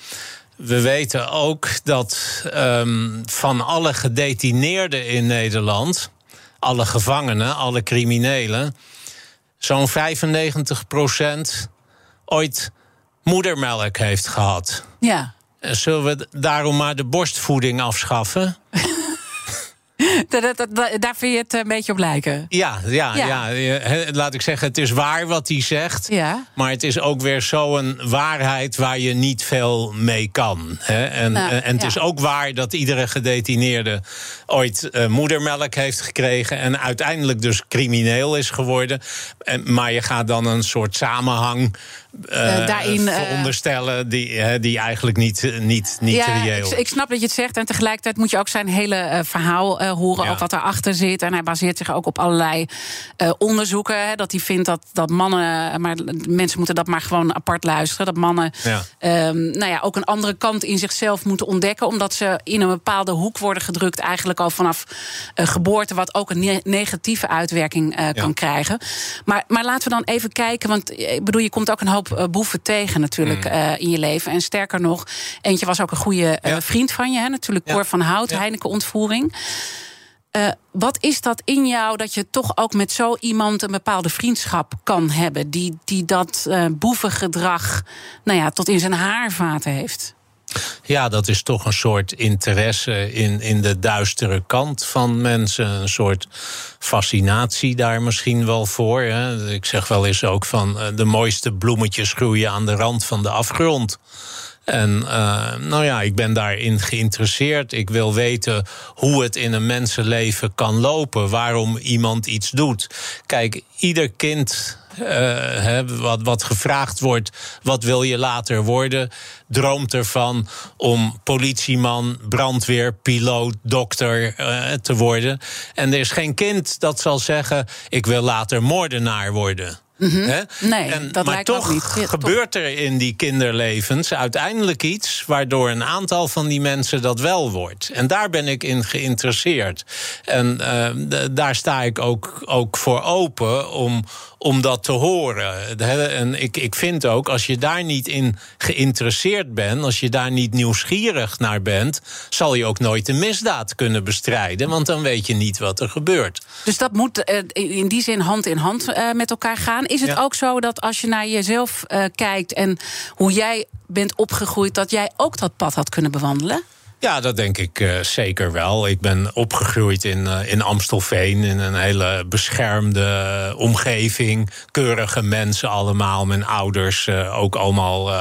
We weten ook dat um, van alle gedetineerden in Nederland, alle gevangenen, alle criminelen, zo'n 95 procent ooit moedermelk heeft gehad. Ja. Zullen we daarom maar de borstvoeding afschaffen? Daar vind je het een beetje op lijken. Ja, ja, ja. ja. laat ik zeggen, het is waar wat hij zegt. Ja. Maar het is ook weer zo'n waarheid waar je niet veel mee kan. Hè? En, nou, en het ja. is ook waar dat iedere gedetineerde ooit uh, moedermelk heeft gekregen. En uiteindelijk dus crimineel is geworden. En, maar je gaat dan een soort samenhang. Uh, daarin veronderstellen die, die eigenlijk niet, niet, niet ja, reëel ik, ik, snap dat je het zegt. En tegelijkertijd moet je ook zijn hele verhaal horen. Ja. Ook wat erachter zit. En hij baseert zich ook op allerlei onderzoeken. Hè, dat hij vindt dat, dat mannen. Maar mensen moeten dat maar gewoon apart luisteren. Dat mannen ja. Um, nou ja, ook een andere kant in zichzelf moeten ontdekken. Omdat ze in een bepaalde hoek worden gedrukt. Eigenlijk al vanaf geboorte. Wat ook een ne negatieve uitwerking kan krijgen. Maar, maar laten we dan even kijken. Want ik bedoel, je komt ook een hoop boeven tegen natuurlijk mm. uh, in je leven. En sterker nog, eentje was ook een goede uh, ja. vriend van je. Hè, natuurlijk Cor ja. van Hout, ja. Heineken ontvoering. Uh, wat is dat in jou dat je toch ook met zo iemand een bepaalde vriendschap kan hebben? Die, die dat boevengedrag nou ja, tot in zijn haarvaten heeft? Ja, dat is toch een soort interesse in, in de duistere kant van mensen. Een soort fascinatie daar misschien wel voor. Hè. Ik zeg wel eens ook van de mooiste bloemetjes groeien aan de rand van de afgrond. En nou ja, ik ben daarin geïnteresseerd. Ik wil weten hoe het in een mensenleven kan lopen, waarom iemand iets doet. Kijk, ieder kind uh, wat, wat gevraagd wordt, wat wil je later worden, droomt ervan om politieman, brandweer, piloot, dokter uh, te worden. En er is geen kind dat zal zeggen: ik wil later moordenaar worden. Mm -hmm. Nee, en, dat maar lijkt toch niet. gebeurt er in die kinderlevens uiteindelijk iets waardoor een aantal van die mensen dat wel wordt. En daar ben ik in geïnteresseerd. En uh, daar sta ik ook, ook voor open om, om dat te horen. En ik, ik vind ook, als je daar niet in geïnteresseerd bent, als je daar niet nieuwsgierig naar bent, zal je ook nooit de misdaad kunnen bestrijden, want dan weet je niet wat er gebeurt. Dus dat moet in die zin hand in hand met elkaar gaan. Is het Ja. ook zo dat als je naar jezelf eh, kijkt en hoe jij bent opgegroeid, dat jij ook dat pad had kunnen bewandelen? Ja, dat denk ik uh, zeker wel. Ik ben opgegroeid in, uh, in Amstelveen, in een hele beschermde omgeving. Keurige mensen allemaal, mijn ouders uh, ook allemaal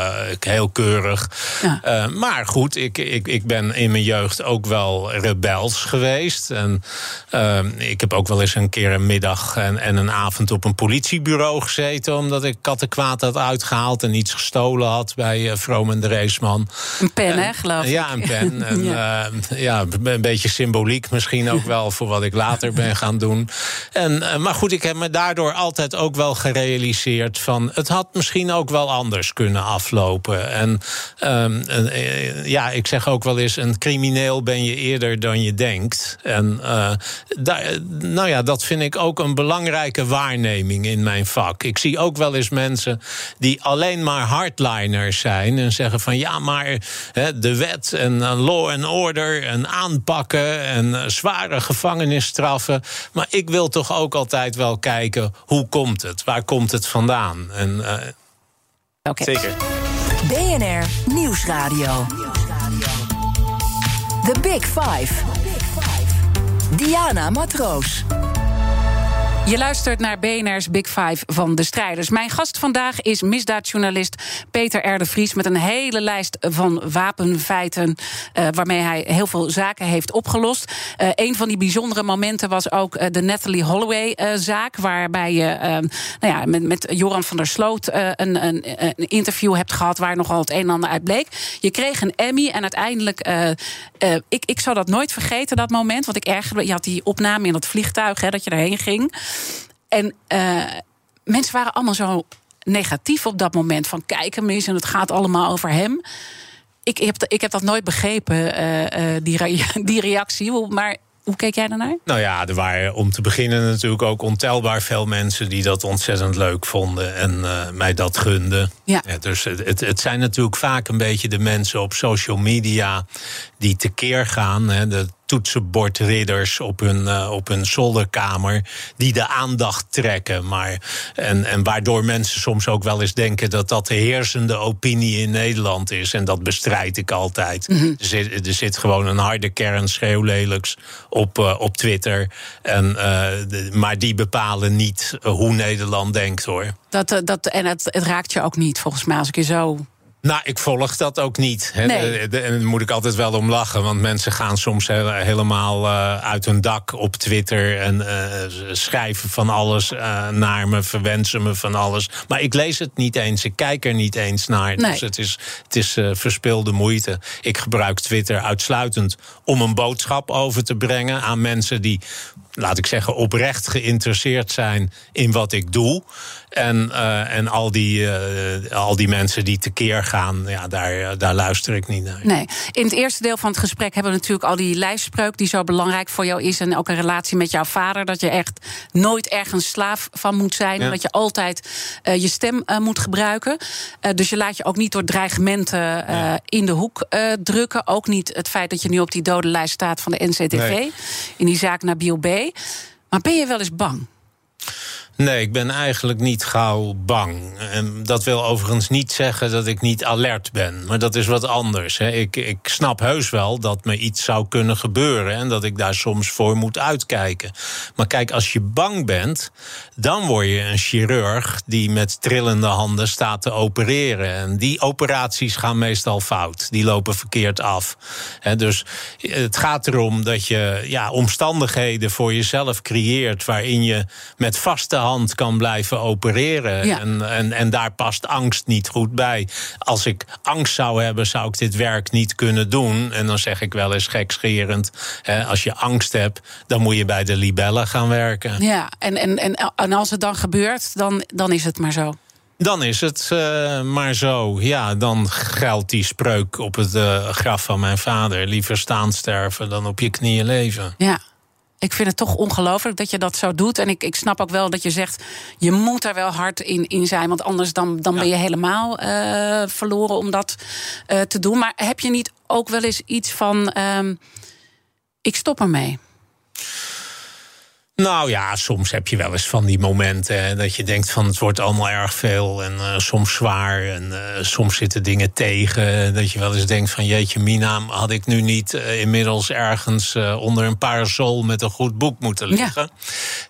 heel keurig. Ja. maar goed, ik, ik, ik ben in mijn jeugd ook wel rebels geweest. En ik heb ook wel eens een keer een middag en, en een avond op een politiebureau gezeten... omdat ik kattenkwaad had uitgehaald en iets gestolen had bij Vroom en de Reesman. Een pen, hè, geloof ik. Ja, een pen. En, ja. Uh, ja, een beetje symboliek misschien ook wel voor wat ik later ben gaan doen. En, uh, maar goed, ik heb me daardoor altijd ook wel gerealiseerd van het had misschien ook wel anders kunnen aflopen. En uh, ja, ik zeg ook wel eens: een crimineel ben je eerder dan je denkt. En daar, nou ja, dat vind ik ook een belangrijke waarneming in mijn vak. Ik zie ook wel eens mensen die alleen maar hardliners zijn en zeggen van ja, maar de wet en law and order en aanpakken en uh, zware gevangenisstraffen. Maar ik wil toch ook altijd wel kijken hoe komt het? Waar komt het vandaan? En, uh, okay. Zeker. BNR Nieuwsradio. The Big Five. Diana Matroos. Je luistert naar BNR's Big Five van de strijders. Mijn gast vandaag is misdaadjournalist Peter R. de Vries... met een hele lijst van wapenfeiten... Uh, waarmee hij heel veel zaken heeft opgelost. Uh, een van die bijzondere momenten was ook uh, de Natalie Holloway-zaak... waarbij je nou ja, met, met Joran van der Sloot een, een, een, interview hebt gehad... waar nogal het een en ander uit bleek. Je kreeg een Emmy en uiteindelijk... ik, ik zou dat nooit vergeten, dat moment. Want ik ergerde, je had die opname in dat vliegtuig, hè, dat je erheen ging... En uh, mensen waren allemaal zo negatief op dat moment. Van kijk hem eens en het gaat allemaal over hem. Ik heb, ik heb dat nooit begrepen, uh, uh, die, re die reactie. Maar hoe keek jij daarnaar? Nou ja, er waren om te beginnen natuurlijk ook ontelbaar veel mensen die dat ontzettend leuk vonden en uh, mij dat gunden. Ja. ja dus het, het, zijn natuurlijk vaak een beetje de mensen op social media die tekeer gaan. Hè, de toetsenbordridders op hun, uh, op hun zolderkamer. die de aandacht trekken. Maar, en, en waardoor mensen soms ook wel eens denken dat dat de heersende opinie in Nederland is. En dat bestrijd ik altijd. Mhm. Mm -hmm. er, zit, er zit gewoon een harde kern schreeuwlelijks op, uh, op Twitter. En, de, maar die bepalen niet hoe Nederland denkt hoor. Dat, dat, en het, het raakt je ook niet, volgens mij, als ik je zo nou, ik volg dat ook niet. Nee. daar moet ik altijd wel om lachen. Want mensen gaan soms helemaal uh, uit hun dak op Twitter. En uh, schrijven van alles uh, naar me, verwensen me van alles. Maar ik lees het niet eens. Ik kijk er niet eens naar. Nee. Dus het is, het is verspilde moeite. Ik gebruik Twitter uitsluitend om een boodschap over te brengen aan mensen die laat ik zeggen, oprecht geïnteresseerd zijn in wat ik doe. En, uh, en al, die, uh, al die mensen die tekeer gaan, ja, daar, daar luister ik niet naar. Nee. In het eerste deel van het gesprek hebben we natuurlijk al die lijfspreuk die zo belangrijk voor jou is. En ook een relatie met jouw vader. Dat je echt nooit ergens slaaf van moet zijn. Ja. Dat je altijd uh, je stem moet gebruiken. dus je laat je ook niet door dreigementen ja. in de hoek drukken. Ook niet het feit dat je nu op die dodenlijst staat van de NCTV. Nee. In die zaak Nabil B. Maar ben je wel eens bang? Nee, ik ben eigenlijk niet gauw bang. En dat wil overigens niet zeggen dat ik niet alert ben. Maar dat is wat anders. Hè. Ik, ik snap heus wel dat me iets zou kunnen gebeuren. En dat ik daar soms voor moet uitkijken. Maar kijk, als je bang bent, dan word je een chirurg die met trillende handen staat te opereren. En die operaties gaan meestal fout. Die lopen verkeerd af. dus het gaat erom dat je ja, omstandigheden voor jezelf creëert waarin je met vaste hand kan blijven opereren. En, en, en daar past angst niet goed bij. Als ik angst zou hebben, zou ik dit werk niet kunnen doen. En dan zeg ik wel eens gekscherend: hè, als je angst hebt, dan moet je bij de libellen gaan werken. Ja, en, en, en, en als het dan gebeurt, dan, dan is het maar zo. Dan is het uh, maar zo. Ja, dan geldt die spreuk op het uh, graf van mijn vader. Liever staan sterven dan op je knieën leven. Ja ik vind het toch ongelooflijk dat je dat zo doet. En ik, ik snap ook wel dat je zegt, je moet er wel hard in, in zijn. Want anders dan, dan ben je helemaal uh, verloren om dat uh, te doen. Maar heb je niet ook wel eens iets van, uh, ik stop ermee? Nou ja, soms heb je wel eens van die momenten hè, dat je denkt van het wordt allemaal erg veel en uh, soms zwaar en uh, soms zitten dingen tegen. Dat je wel eens denkt van jeetje mina, had ik nu niet uh, inmiddels ergens onder een parasol met een goed boek moeten liggen.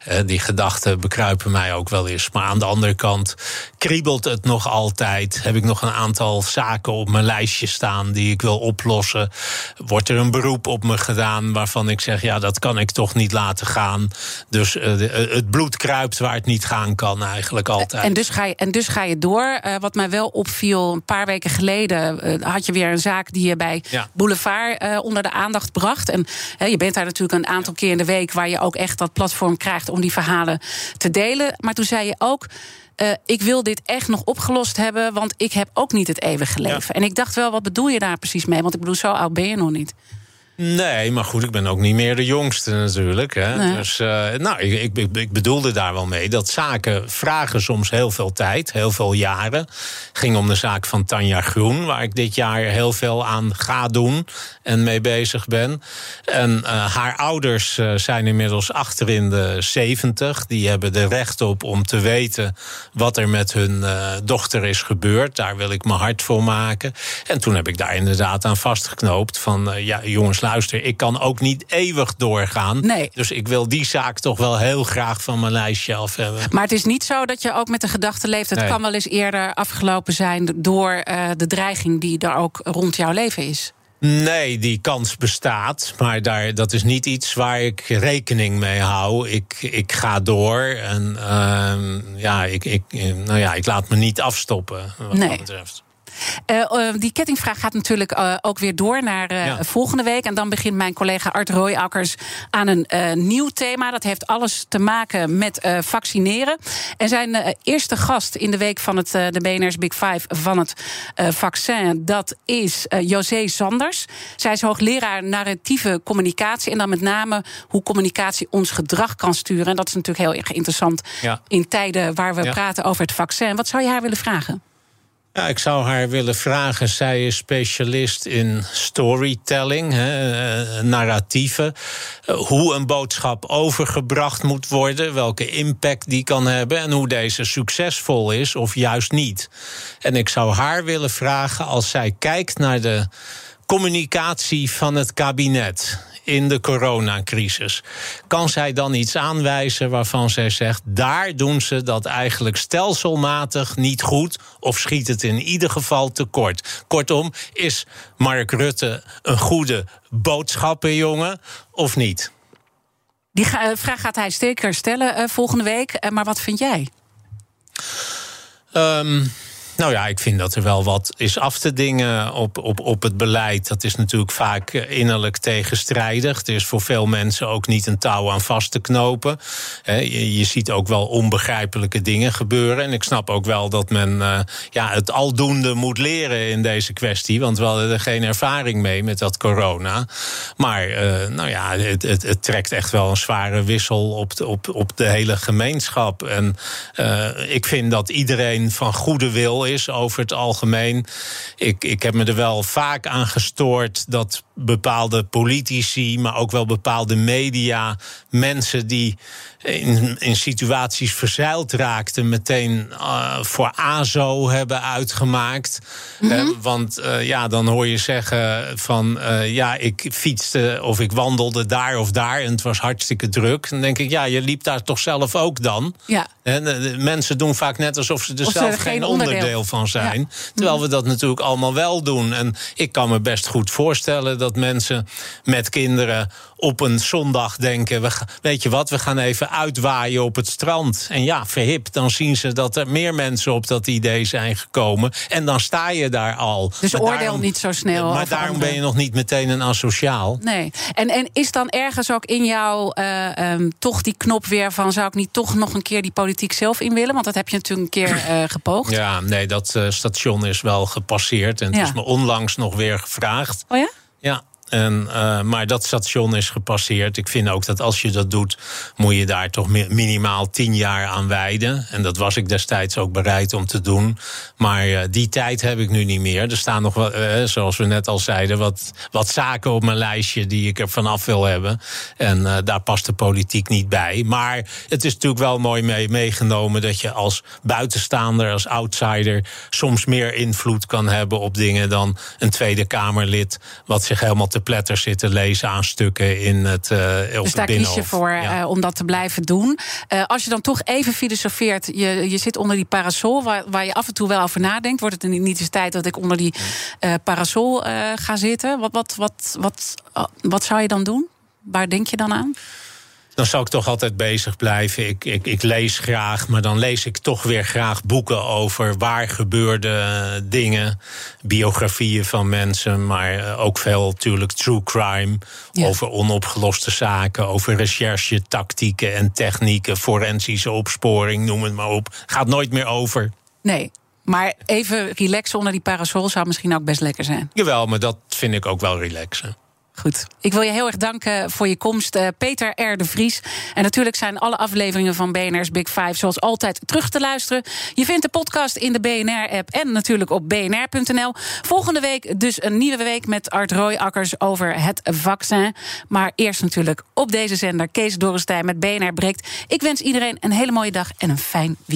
Ja. die gedachten bekruipen mij ook wel eens. Maar aan de andere kant kriebelt het nog altijd. Heb ik nog een aantal zaken op mijn lijstje staan die ik wil oplossen. Wordt er een beroep op me gedaan waarvan ik zeg ja dat kan ik toch niet laten gaan. Dus uh, het bloed kruipt waar het niet gaan kan, eigenlijk altijd. En dus ga je, en dus ga je door. Uh, wat mij wel opviel, een paar weken geleden uh, had je weer een zaak die je bij ja. Boulevard onder de aandacht bracht. En je bent daar natuurlijk een aantal keer in de week waar je ook echt dat platform krijgt om die verhalen te delen. Maar toen zei je ook. Uh, ik wil dit echt nog opgelost hebben, want ik heb ook niet het eeuwige leven. Ja. En ik dacht wel, wat bedoel je daar precies mee? Want ik bedoel, zo oud ben je nog niet. Nee, maar goed, ik ben ook niet meer de jongste natuurlijk. Hè. Nee. Dus uh, nou, ik, ik, ik, bedoelde daar wel mee dat zaken vragen soms heel veel tijd, heel veel jaren. Het ging om de zaak van Tanja Groen, waar ik dit jaar heel veel aan ga doen en mee bezig ben. En uh, haar ouders uh, zijn inmiddels achter in de zeventig. Die hebben er recht op om te weten wat er met hun dochter is gebeurd. Daar wil ik me hard voor maken. En toen heb ik daar inderdaad aan vastgeknoopt van ja, jongens luister, ik kan ook niet eeuwig doorgaan. Nee. Dus ik wil die zaak toch wel heel graag van mijn lijstje af hebben. Maar het is niet zo dat je ook met de gedachte leeft... het nee. kan wel eens eerder afgelopen zijn door uh, de dreiging... die er ook rond jouw leven is. Nee, die kans bestaat. Maar daar, dat is niet iets waar ik rekening mee hou. Ik, ik ga door en uh, ja, ik, ik, nou ja, ik laat me niet afstoppen. Wat nee. dat betreft. Uh, uh, die kettingvraag gaat natuurlijk uh, ook weer door naar ja. volgende week. En dan begint mijn collega Art Rooijakkers aan een nieuw thema. Dat heeft alles te maken met vaccineren. En zijn eerste gast in de week van het, de BNR's Big Five van het vaccin... dat is José Sanders. Zij is hoogleraar narratieve communicatie. En dan met name hoe communicatie ons gedrag kan sturen. En dat is natuurlijk heel erg interessant ja. in tijden waar we Ja. praten over het vaccin. Wat zou je haar willen vragen? Ja, ik zou haar willen vragen. Zij is specialist in storytelling, hè, eh, narratieven. Eh, hoe een boodschap overgebracht moet worden, welke impact die kan hebben en hoe deze succesvol is of juist niet. En ik zou haar willen vragen als zij kijkt naar de communicatie van het kabinet in de coronacrisis. Kan zij dan iets aanwijzen waarvan zij zegt: daar doen ze dat eigenlijk stelselmatig niet goed of schiet het in ieder geval tekort? Kortom, is Mark Rutte een goede boodschappenjongen of niet? Die uh, vraag gaat hij zeker stellen uh, volgende week. Uh, maar wat vind jij? Um, nou ja, ik vind dat er wel wat is af te dingen op, op, op het beleid. Dat is natuurlijk vaak innerlijk tegenstrijdig. Er is voor veel mensen ook niet een touw aan vast te knopen. Je, je ziet ook wel onbegrijpelijke dingen gebeuren. En ik snap ook wel dat men uh, ja, het aldoende moet leren in deze kwestie. Want we hadden er geen ervaring mee met dat corona. Maar uh, nou ja, het, het, het, trekt echt wel een zware wissel op de, op, op de hele gemeenschap. En ik vind dat iedereen van goede wil is over het algemeen. Ik, ik heb me er wel vaak aan gestoord dat bepaalde politici, maar ook wel bepaalde media, mensen die in, in situaties verzeild raakten, meteen uh, voor AZO hebben uitgemaakt. Mm -hmm. uh, want uh, ja, dan hoor je zeggen van ja, ik fietste of ik wandelde daar of daar en het was hartstikke druk. Dan denk ik, ja, je liep daar toch zelf ook dan. Ja. En mensen doen vaak net alsof ze er of zelf geen onderdeel. onderdeel, van zijn. Ja. Terwijl we dat natuurlijk allemaal wel doen. En ik kan me best goed voorstellen dat mensen met kinderen op een zondag denken: we, weet je wat, we gaan even uitwaaien op het strand. En ja, verhip, dan zien ze dat er meer mensen op dat idee zijn gekomen. En dan sta je daar al. Dus maar oordeel daarom, niet zo snel. Maar daarom ben je nog niet meteen een asociaal. Nee. En, en is dan ergens ook in jou uh, um, toch die knop weer van: zou ik niet toch nog een keer die politiek zelf in willen? Want dat heb je natuurlijk een keer uh, gepoogd. Ja, nee, dat uh, station is wel gepasseerd. En het ja. is me onlangs nog weer gevraagd. Oh ja? Ja, en, uh, maar dat station is gepasseerd. Ik vind ook dat als je dat doet, moet je daar toch minimaal tien jaar aan wijden. En dat was ik destijds ook bereid om te doen. Maar uh, die tijd heb ik nu niet meer. Er staan nog, uh, zoals we net al zeiden, wat, wat zaken op mijn lijstje die ik er vanaf wil hebben. En daar past de politiek niet bij. Maar het is natuurlijk wel mooi mee, meegenomen dat je als buitenstaander, als outsider, soms meer invloed kan hebben op dingen dan een Tweede Kamerlid, wat zich helemaal te pletter zitten lezen aan stukken in het uh, Dus daar kies je voor ja. uh, om dat te blijven doen. Uh, als je dan toch even filosofeert, je, je zit onder die parasol... Waar, waar je af en toe wel over nadenkt. Wordt het niet eens tijd dat ik onder die parasol ga zitten? Wat, wat, wat, wat, wat zou je dan doen? Waar denk je dan aan? Dan zou ik toch altijd bezig blijven. Ik, ik, ik, lees graag, maar dan lees ik toch weer graag boeken over waar gebeurde dingen. Biografieën van mensen, maar ook veel natuurlijk true crime. Ja. Over onopgeloste zaken, over recherche, tactieken en technieken, forensische opsporing, noem het maar op. Gaat nooit meer over. Nee, maar even relaxen onder die parasol zou misschien ook best lekker zijn. Jawel, maar dat vind ik ook wel relaxen. Goed. Ik wil je heel erg danken voor je komst, uh, Peter R. de Vries. En natuurlijk zijn alle afleveringen van BNR's Big Five zoals altijd terug te luisteren. Je vindt de podcast in de BNR-app en natuurlijk op bnr.nl. Volgende week dus een nieuwe week met Art Rooijakkers over het vaccin. Maar eerst natuurlijk op deze zender Kees Dorrestein met BNR Breekt. Ik wens iedereen een hele mooie dag en een fijn weekend.